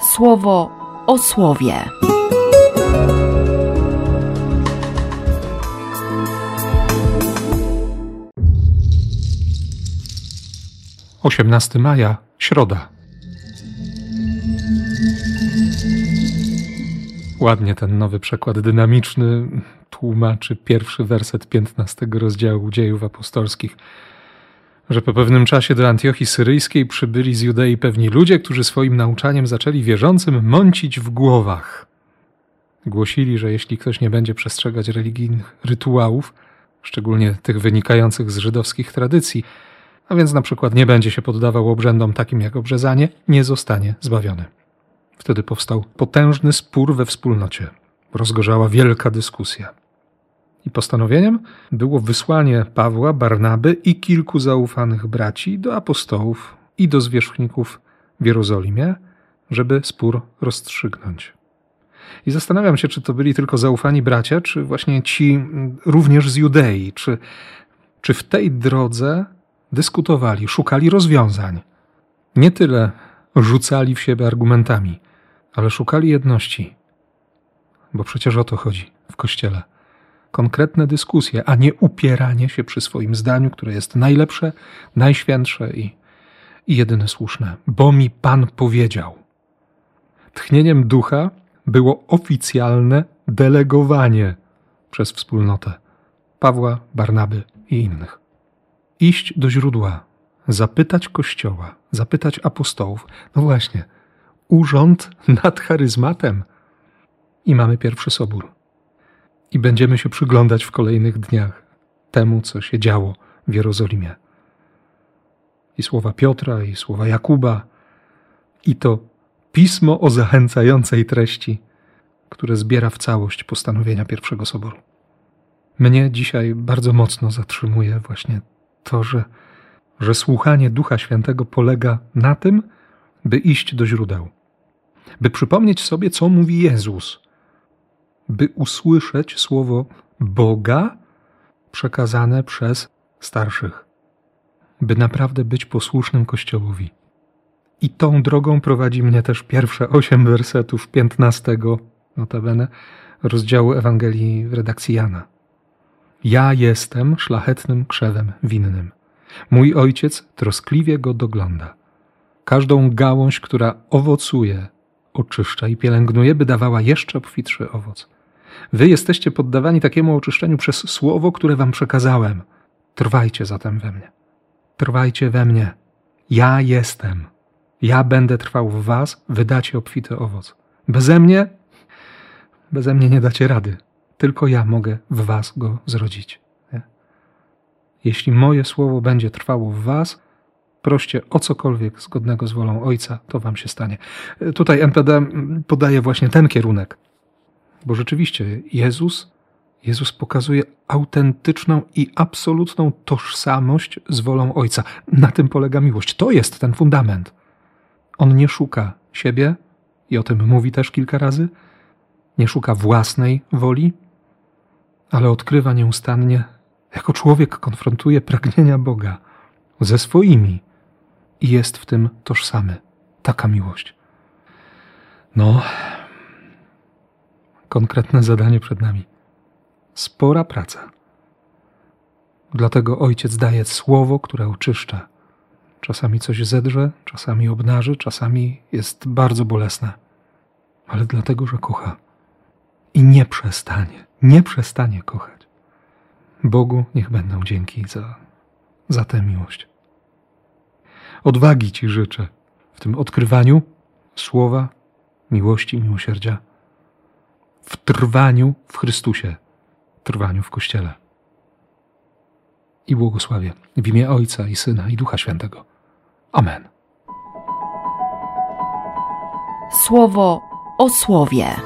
słowo o słowie. Osiemnasty maja, środa. Ładnie ten nowy przekład dynamiczny tłumaczy pierwszy werset piętnastego rozdziału dziejów apostolskich że po pewnym czasie do Antiochii Syryjskiej przybyli z Judei pewni ludzie, którzy swoim nauczaniem zaczęli wierzącym mącić w głowach. Głosili, że jeśli ktoś nie będzie przestrzegać religijnych rytuałów, szczególnie tych wynikających z żydowskich tradycji, a więc na przykład nie będzie się poddawał obrzędom takim jak obrzezanie, nie zostanie zbawiony. Wtedy powstał potężny spór we wspólnocie. Rozgorzała wielka dyskusja. I postanowieniem było wysłanie Pawła, Barnaby i kilku zaufanych braci do apostołów i do zwierzchników w Jerozolimie, żeby spór rozstrzygnąć. I zastanawiam się, czy to byli tylko zaufani bracia, czy właśnie ci również z Judei, czy, czy w tej drodze dyskutowali, szukali rozwiązań. Nie tyle rzucali w siebie argumentami, ale szukali jedności. Bo przecież o to chodzi w kościele konkretne dyskusje, a nie upieranie się przy swoim zdaniu, które jest najlepsze, najświętsze i, i jedyne słuszne. Bo mi Pan powiedział. Tchnieniem ducha było oficjalne delegowanie przez wspólnotę Pawła, Barnaby i innych. Iść do źródła, zapytać Kościoła, zapytać apostołów. No właśnie, urząd nad charyzmatem. I mamy pierwszy sobór i będziemy się przyglądać w kolejnych dniach temu, co się działo w Jerozolimie. I słowa Piotra, i słowa Jakuba, i to pismo o zachęcającej treści, które zbiera w całość postanowienia pierwszego soboru. Mnie dzisiaj bardzo mocno zatrzymuje właśnie to, że, że słuchanie Ducha Świętego polega na tym, by iść do źródeł, by przypomnieć sobie, co mówi Jezus by usłyszeć słowo Boga przekazane przez starszych, by naprawdę być posłusznym Kościołowi. I tą drogą prowadzi mnie też pierwsze osiem wersetów piętnastego, notabene, rozdziału Ewangelii w redakcji Jana. Ja jestem szlachetnym krzewem winnym. Mój ojciec troskliwie go dogląda. Każdą gałąź, która owocuje, oczyszcza i pielęgnuje, by dawała jeszcze obfitszy owoc. Wy jesteście poddawani takiemu oczyszczeniu przez słowo, które wam przekazałem. Trwajcie zatem we mnie. Trwajcie we mnie. Ja jestem. Ja będę trwał w was, wydacie obfity owoc. Beze mnie, beze mnie nie dacie rady. Tylko ja mogę w was go zrodzić. Nie? Jeśli moje słowo będzie trwało w was, proście o cokolwiek zgodnego z wolą Ojca, to wam się stanie. Tutaj NPD podaje właśnie ten kierunek bo rzeczywiście Jezus, Jezus pokazuje autentyczną i absolutną tożsamość z wolą Ojca. Na tym polega miłość. To jest ten fundament. On nie szuka siebie, i o tym mówi też kilka razy, nie szuka własnej woli, ale odkrywa nieustannie, jako człowiek konfrontuje pragnienia Boga ze swoimi i jest w tym tożsamy. Taka miłość. No, konkretne zadanie przed nami. Spora praca. Dlatego ojciec daje słowo, które oczyszcza. Czasami coś zedrze, czasami obnaży, czasami jest bardzo bolesne, ale dlatego, że kocha. I nie przestanie, nie przestanie kochać. Bogu niech będą dzięki za, za tę miłość. Odwagi Ci życzę w tym odkrywaniu słowa, miłości, miłosierdzia w trwaniu w Chrystusie, trwaniu w Kościele. I błogosławię w imię Ojca i Syna i Ducha Świętego. Amen. Słowo o słowie.